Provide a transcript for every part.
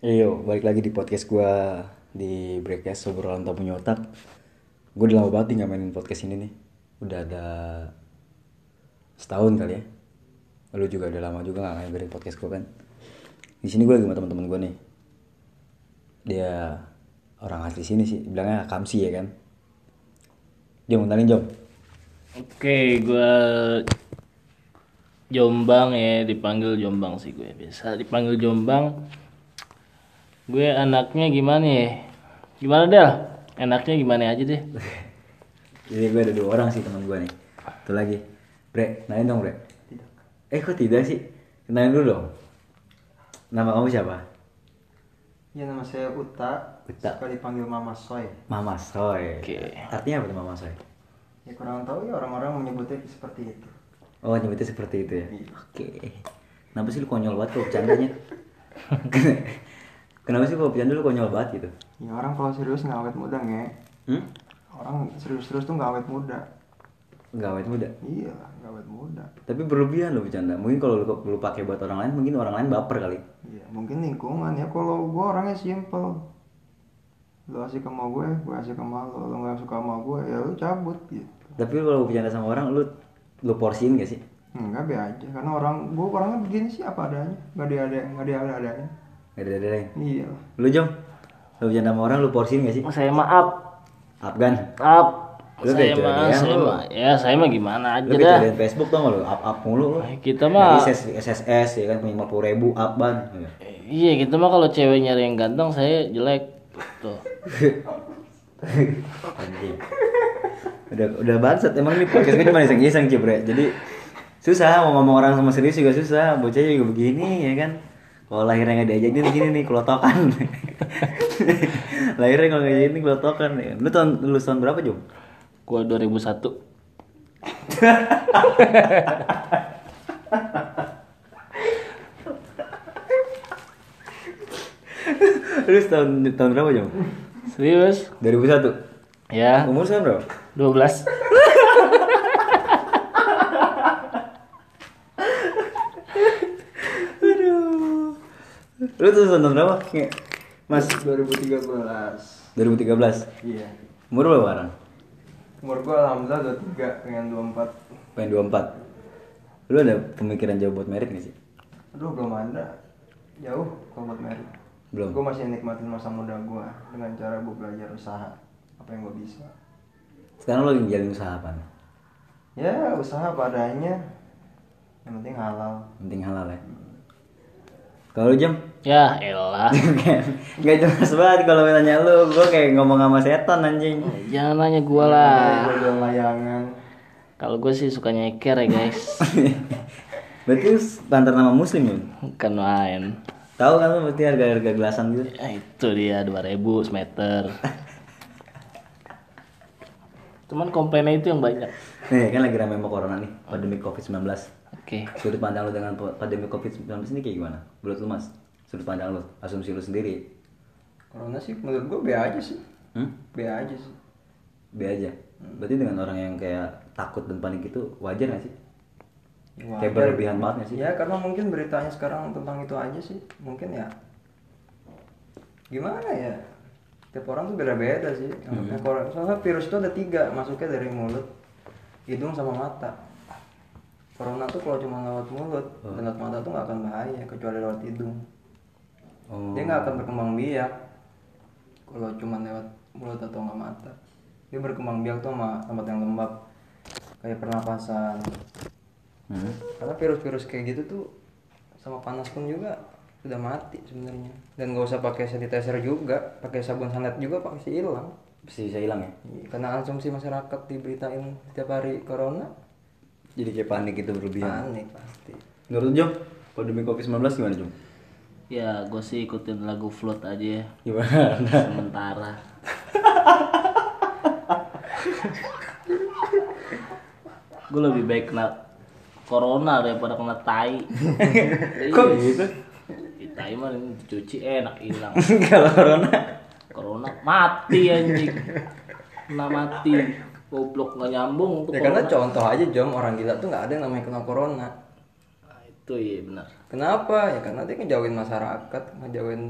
Iyo, balik lagi di podcast gua di Breakcast obrolan tak punya otak. Gue udah lama banget nih mainin podcast ini nih. Udah ada setahun kali ya. Lu juga udah lama juga nggak dengerin podcast gua kan. Di sini gue lagi sama teman-teman gue nih. Dia orang asli sini sih, bilangnya Kamsi ya kan. Jom, kenalin Jom. Oke, gue Jombang ya, dipanggil Jombang sih gue biasa dipanggil Jombang. Gue anaknya gimana ya? Gimana Del? Enaknya gimana aja deh? Jadi gue ada dua orang sih teman gue nih. Tuh lagi. Bre, kenalin dong Bre. Eh kok tidak sih? Kenalin dulu dong. Nama kamu siapa? Ya nama saya Uta, Uta. suka dipanggil Mama Soy. Mama Soy. Oke. Artinya apa tuh Mama Soy? Ya kurang tahu ya orang-orang menyebutnya seperti itu. Oh nyebutnya seperti itu ya? Iya. Oke. Kenapa sih lu konyol banget kalau bercandanya? Kenapa sih kalau bercanda lu konyol banget gitu? Ya orang kalau serius nggak awet muda nge. Hmm? Orang serius-serius tuh nggak awet muda. Gak awet muda. Iya, nggak awet muda. Tapi berlebihan lu bercanda. Mungkin kalau lu, lu pakai buat orang lain, mungkin orang lain baper kali. Iya, mungkin lingkungan ya. Kalau gua orangnya simple. Lu asik sama gue, gue asik sama lo. Lu nggak suka sama gue, ya lu cabut gitu. Tapi kalau bercanda sama orang, lu lu porsiin gak sih? Enggak be aja, karena orang gua orangnya begini sih apa adanya, nggak diada nggak diada-adain. Gak ada. Iya. Lu Jom, lu bercanda sama orang, lu porsiin gak sih? Saya maaf, Afgan. maaf. Lu saya mah, saya lu. mah, ya saya mah gimana aja Lu dah. kayak Facebook tau gak lu? Up up mulu lu. Kita mah, Dari SSS ya kan punya 50 ribu up ban. iya kita mah kalau cewek nyari yang ganteng saya jelek. Tuh. Anjing. Udah udah bangsat emang ini podcast gue cuma iseng-iseng cibre. Jadi susah mau ngomong orang sama serius juga susah. Bocah juga begini ya kan. Kalau lahirnya nggak diajakin begini nih kelotokan. lahirnya kalau nggak diajakin kelotokan. Lu tahun lu tahun berapa Jum? Gua 2001. lu tahun tahun berapa Jum? Serius? 2001. Ya, Umur sekarang berapa? 12. Lu tuh tahun berapa? Kayak- Mas 2013. 2013. Iya. Umur berapa sekarang? Umur gua alhamdulillah 23, pengen 24. Pengen 24. Lu ada pemikiran jauh buat merit gak sih? Aduh belum ada jauh kalau buat merit. Belum. Gue masih nikmatin masa muda gue dengan cara gue belajar usaha apa yang gue bisa. Sekarang lu lagi ngejalin usaha apa? nih? Ya usaha padanya. Yang penting halal. Penting halal ya. Kalau jam? Ya elah. Gak jelas banget kalau nanya lu, gua kayak ngomong sama setan anjing. Jangan nanya gua lah. Gue jual layangan. Kalau gue sih suka nyeker ya guys. Berarti lu antar nama muslim ya? Bukan main. Tahu kan lu berarti harga-harga gelasan gitu? Ya, itu dia 2000 semeter. Cuman komplainnya itu yang banyak. Nih kan lagi ramai sama corona nih, pandemi covid-19 Oke. Sudut pandang lu dengan pandemi covid-19 ini kayak gimana? Menurut lu mas? Sudut pandang lu, asumsi lu sendiri Corona sih menurut gue be aja sih. Hmm? Be aja sih. Be aja Berarti dengan orang yang kayak takut dan panik itu wajar gak sih? Ya, Kayak wajar. berlebihan banget gak sih? Ya karena mungkin beritanya sekarang tentang itu aja sih. Mungkin ya. Gimana ya? Tiap orang tuh beda-beda sih. Namanya corona. Soalnya virus itu ada tiga, masuknya dari mulut, hidung sama mata. Corona tuh kalau cuma lewat mulut dan lewat mata tuh nggak akan bahaya kecuali lewat hidung. Oh. Dia nggak akan berkembang biak kalau cuma lewat mulut atau nggak mata. Dia berkembang biak tuh sama tempat yang lembab kayak pernapasan. Hmm. Karena virus-virus kayak gitu tuh sama panas pun juga sudah mati sebenarnya. Dan nggak usah pakai sanitizer juga, pakai sabun sanit juga pasti hilang. Pasti bisa hilang ya? Iya, Karena asumsi masyarakat diberitain setiap hari corona, Jadi kayak panik itu berlebihan panik pasti. Menurut Jom, pandemi covid-19 gimana Jom? Ya gue sih ikutin lagu float aja ya. Gimana? Sementara. gue lebih baik kena corona daripada kena tai. Kok gitu? Tai mah cuci enak hilang. Kalau corona Corona mati anjing. Kena mati. Goblok nggak nyambung tuh Ya karena corona. contoh aja Jom orang gila tuh nggak ada yang namanya kena corona. Itu iya benar. Kenapa? Ya karena dia ngejauhin masyarakat, ngejauhin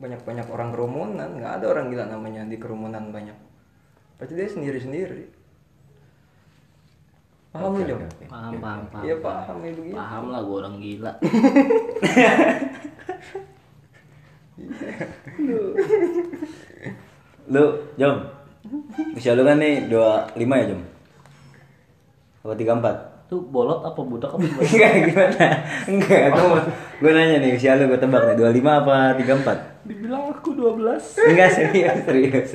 banyak banyak orang kerumunan nggak ada orang gila namanya di kerumunan banyak pasti dia sendiri sendiri paham lu Oke, Jom? oke, oke. paham paham paham iya paham ya begitu paham lah gue orang gila Lu, Jom. Usia lu kan nih 25 ya, Jom? Apa 34? Tuh bolot apa budak apa gimana? Enggak, gimana? Enggak, gue gue nanya nih usia lu gue tebak nih 25 apa 34? dibilang aku 12 Enggak serius, serius.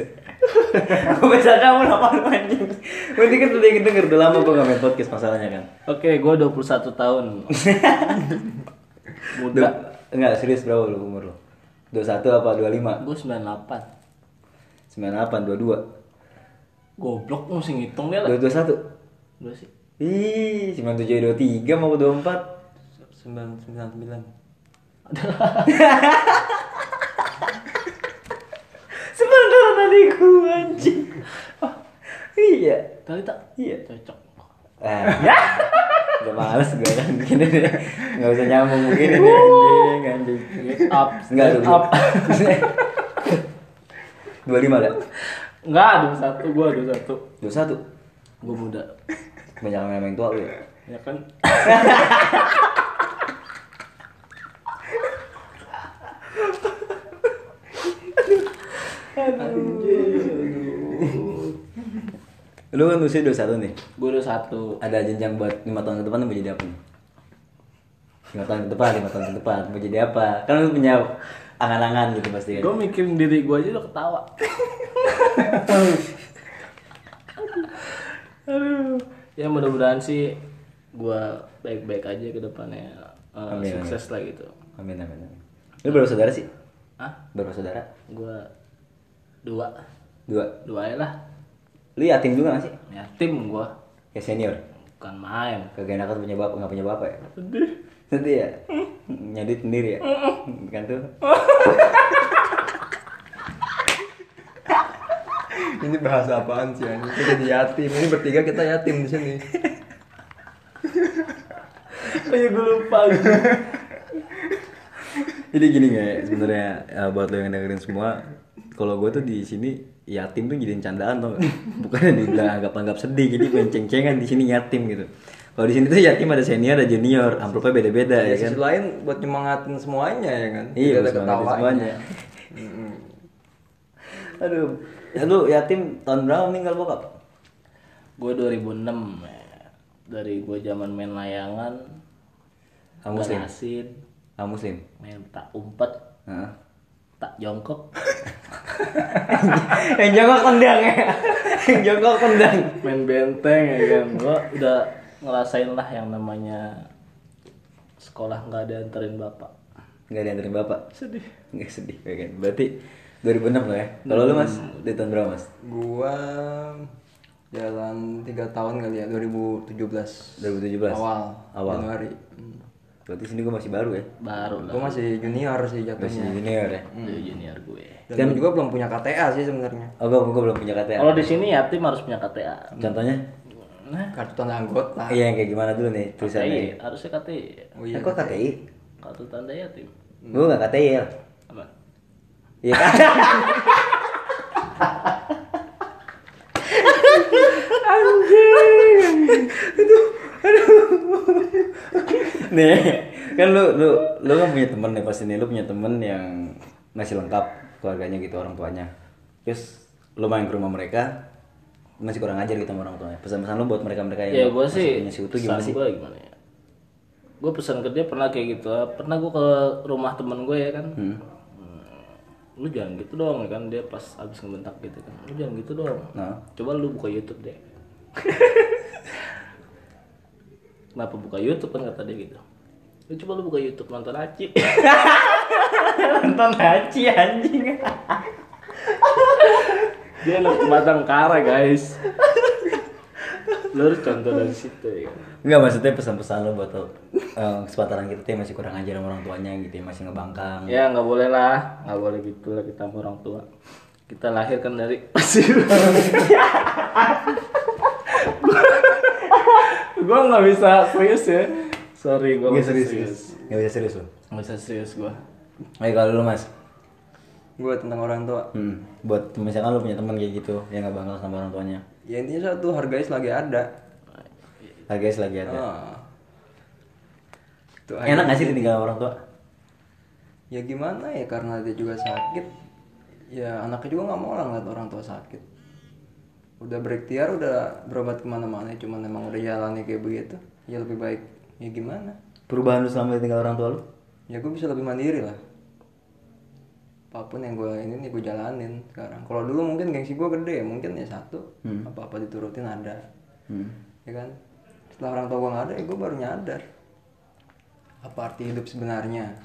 Gue bisa kamu lama lu anjing. Berarti kan udah denger udah lama gue gak main podcast masalahnya kan. oke gue 21 tahun muda enggak serius berapa lu umur lu? 21 apa 25? gue 98 98, 22. goblok mesti ngitung dia lah 21. gue sih Ih, 97 23 mau 24. sembilan sembilan sembilan Sebenarnya tadi gue anjing. Oh, iya. tadi tak Iya. cocok Ah, udah males gue kan gini deh. Gak usah nyambung begini deh anjing, anjing. Up Enggak dulu. up 25 ada? enggak ada satu gue ada satu 21. gue muda Banyak yang yang tua lu ya. ya kan Lu kan usia 21 nih. gue ada satu Ada jenjang buat 5 tahun ke depan lu mau jadi apa nih? 5 tahun ke depan, 5 tahun ke depan mau jadi apa? Kan lu punya angan-angan gitu pasti kan. gue mikirin diri gue aja udah ketawa aduh ya mudah-mudahan sih gue baik-baik aja ke depannya Eh, Amin, sukses lah gitu Amin amin amin. Lu berapa saudara sih? ah Berapa saudara? gue dua Dua. dua aja lah Lu yatim juga gak sih? ya tim gue Kayak senior. bukan main Kagak enakan punya bapak, nggak punya bapak ya? sedih Sedih ya? Nyadit sendiri ya? Kan tuh. ini bahasa apaan sih ini kita jadi yatim ini bertiga kita yatim di sini kayak gue lupa Jadi gini nggak sebenarnya buat lo yang dengerin semua, kalau gue tuh di sini yatim tuh jadiin candaan tau gak? Bukannya dibilang anggap-anggap sedih, jadi main ceng-cengan di sini yatim gitu. Kalau di sini tuh yatim ada senior, ada junior, amplopnya beda-beda di ya kan. sisi lain buat nyemangatin semuanya ya kan Iya, ada ketawanya. semuanya. Aduh, ya, lu yatim tahun berapa meninggal bokap? gue 2006 ya. dari gue zaman main layangan Kamu muslim? asin Kamu muslim? main tak umpet Heeh. tak jongkok yang jongkok tendang ya yang jongkok tendang main benteng ya kan gue udah ngerasain lah yang namanya sekolah nggak ada anterin bapak nggak ada yang terima bapak sedih nggak sedih ya kan berarti 2006 lah ya. Kalau lu mas di tahun berapa mas? Gua jalan tiga tahun kali ya 2017 2017 awal Awal. Januari. Hmm. berarti sini gua masih baru ya? Baru lah. Gua masih junior sih masih jatuhnya junior ya? Dia junior gue. Dan gua juga belum punya KTA sih sebenarnya. Oh gua, gua belum punya KTA kalau di sini yatim harus punya KTA contohnya? Nah. Kartu tanda anggota. Iya yang kayak gimana dulu nih tulisannya? KTI harusnya KTI oh eh, kok KTI kartu tanda yatim gua nggak KTI ya iya kan? Nih kan lu lu lu kan punya temen nih pasti nih lu punya temen yang masih lengkap keluarganya gitu orang tuanya. Terus lu main ke rumah mereka masih kurang ajar gitu sama orang tuanya. Pesan-pesan lu buat mereka mereka yang ya masih sih punya si utuh gimana sih? gue gimana ya? Gue pesan ke dia pernah kayak gitu pernah gue ke rumah temen gue ya kan? Hmm. Lu jangan gitu dong ya kan? Dia pas abis ngebentak gitu kan. Lu jangan gitu dong. Nah. Coba lu buka YouTube deh. Kenapa buka YouTube kan kata dia gitu? Lu coba lu buka YouTube nonton Aci. Nonton haji anjing. Dia anak Batangkara guys lu harus contoh dari situ ya Enggak maksudnya pesan-pesan lo buat lo eh, kesempatan kita tuh yang masih kurang ajar sama orang tuanya gitu masih ngebangkang. ya nggak boleh lah nggak boleh gitu lah kita sama orang tua kita lahir kan dari gue nggak bisa serius ya sorry gue Nggak serius, serius. Nggak bisa serius lo. nggak bisa serius gue Ayo kalau lu mas, gue tentang orang tua Hmm. Buat misalkan lu punya teman kayak gitu yang nggak bangga sama orang tuanya. Ya intinya satu harganya selagi ada Harganya selagi ada. Ah. Itu Enak gak sih ditinggal orang tua? ya gimana ya karena dia juga sakit ya anaknya juga nggak mau lah ngeliat orang tua sakit udah berikhtiar udah berobat ke mana-mana cuman emang udah jalannya kayak begitu ya lebih baik ya gimana Perubahan lu selama ditinggal orang tua lu? ya gue bisa lebih mandiri lah apa pun yang gue ini nih gue jalanin sekarang kalau dulu mungkin gengsi gue gede ya mungkin ya satu apa apa diturutin ada Hmm. ya kan setelah orang tua gue nggak ada ya gue baru nyadar apa arti hidup sebenarnya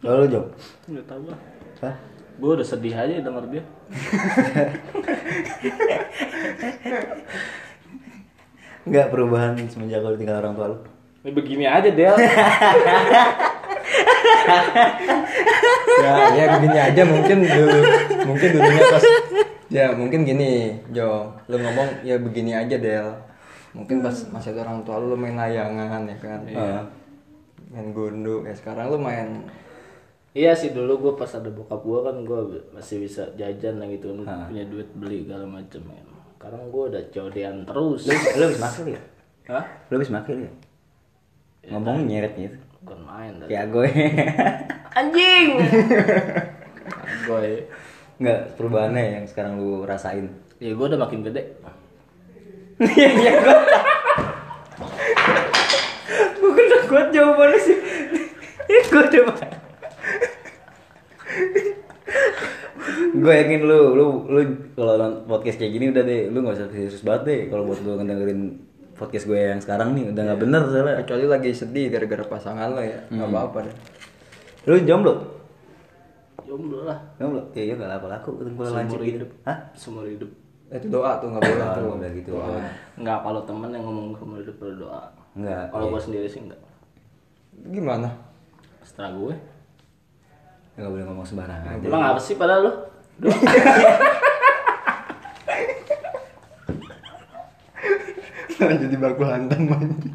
Lalu lu Job? Nggak tahu lah. Hah? Gue udah sedih aja denger dia. Enggak perubahan semenjak lu ditinggal orang tua lu? Ini begini aja Del. ya ya begini aja mungkin dulu mungkin dulunya pas ya mungkin gini Jo lu ngomong ya begini aja Del mungkin pas masih ada orang tua lu, lu main layangan ya kan Iya. main gundu ya sekarang lu main Iya sih dulu gue pas ada bokap gue kan gue masih bisa jajan lah gitu kan Ah. punya duit beli segala macem kan. Sekarang gue udah codean terus. Lu, lu habis makil ya? Hah? Lu habis makil ya? Ngomong nyeret gitu. Bukan main. Kayak gue. Anjing. gue Enggak perubahannya yang sekarang lu rasain. ya gue udah makin gede. Iya, iya gue. Gue udah kuat jawabannya sih. Gue udah gue yakin lu lu lu kalau nonton podcast kayak gini udah deh lu nggak usah serius banget deh kalau buat lu dengerin podcast gue yang sekarang nih udah nggak bener soalnya kecuali lagi sedih gara-gara pasangan lo ya nggak apa-apa deh lu jomblo Jomblo lah. jomblo ya iya gak laku laku ketemu lanjut gitu hidup. hah Seumur hidup. itu doa tuh nggak boleh Ah, tuh nggak boleh gitu Enggak kalau temen yang ngomong seumur hidup berdoa. enggak Kalau gue sendiri sih enggak. gimana Setelah gue. nggak boleh ngomong sembarangan Emang apa sih padahal lu? jadi baku hantam anjing.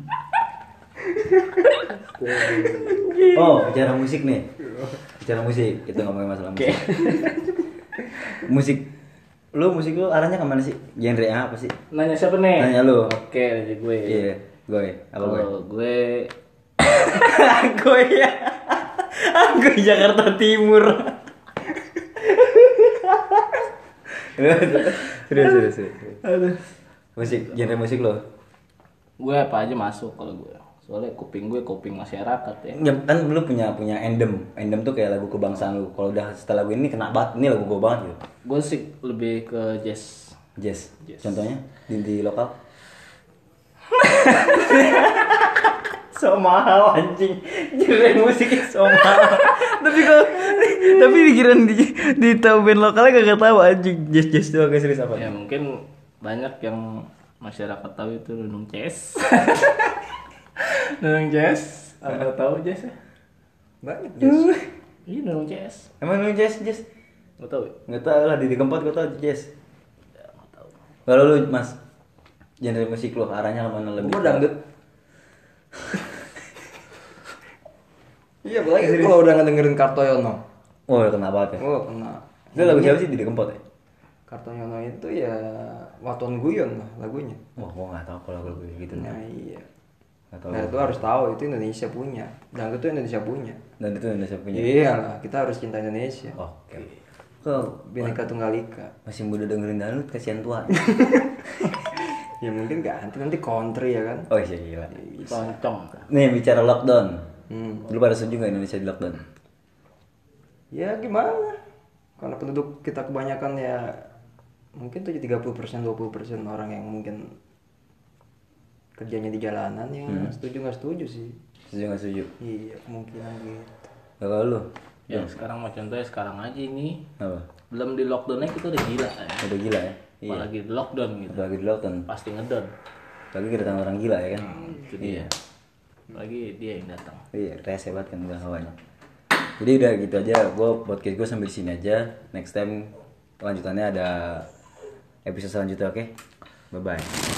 Oh bicara musik nih. Bicara musik. Kita ngomongin masalah musik. Musik. Lu musik lu arahnya ke mana sih? Genre apa sih? Nanya siapa nih? Nanya lu. Oke, nanya gue. iya gue. Apa gue? Gue gue ya. Gue Jakarta Timur. Serius serius serius. Musik genre musik lo gue apa aja masuk kalau gue. Soalnya kuping gue kuping masyarakat ya. ya, kan lu punya punya endem endem tuh kayak lagu kebangsaan lu kalau udah setelah lagu ini kena banget ini lagu gue banget gitu Gue sih lebih ke jazz. jazz Jazz. contohnya di, di lokal So mahal anjing. Genre musiknya so mahal. tapi kalau tapi pikiran di di tahu band lokalnya gak tahu anjing jazz jazz tuh agak serius apa ya mungkin banyak yang masyarakat tahu itu Nunung Jazz. Nunung Jazz. Apa tahu Jazz ya? banyak Jess. Iya Nunung Jazz. emang lu jazz jazz Gak tahu ya? nggak tahu lah di keempat gue tahu jazz Ya, nggak tahu. kalau lu mas genre musik lu arahnya ke mana lebih Gue dangdut. iya, apalagi kalau udah ngedengerin Kartoyono. oh kena banget ya Oh, kena. itu lagu siapa sih di keempat ya Kartoyono itu ya Waton Guyon lah lagunya. wah gua nggak tahu kalau lagu gitu Nah, iya. Tahu Nah, itu harus tahu itu Indonesia punya. Dangdut itu Indonesia punya. dan itu Indonesia punya Iya lah, kita harus cinta Indonesia. oke kok Bineka Tunggal Ika. masih muda dengerin dangdut kasihan tua Ya mungkin ganti nanti country ya kan. oh iya gila Loncong. nih bicara lockdown Hmm. lu pada setuju nggak Indonesia di lockdown Ya gimana? Karena penduduk kita kebanyakan ya mungkin tuh 30% 20% orang yang mungkin kerjanya di jalanan ya setuju nggak setuju sih. setuju nggak setuju? Iya kemungkinan gitu. Kalau lu. Ya sekarang mau contohnya sekarang aja ini. Apa? Belum di lockdownnya kita udah gila ya. udah gila ya? Iya. Apalagi di lockdown gitu. apalagi di lockdown. Pasti ngedon. lagi kedatangan orang gila ya kan? Itu dia. Apalagi dia yang datang. iya rese banget kan udah hawanya. Jadi udah gitu aja gue podcast gue sampai di sini aja. Next time lanjutannya ada episode selanjutnya oke? Bye bye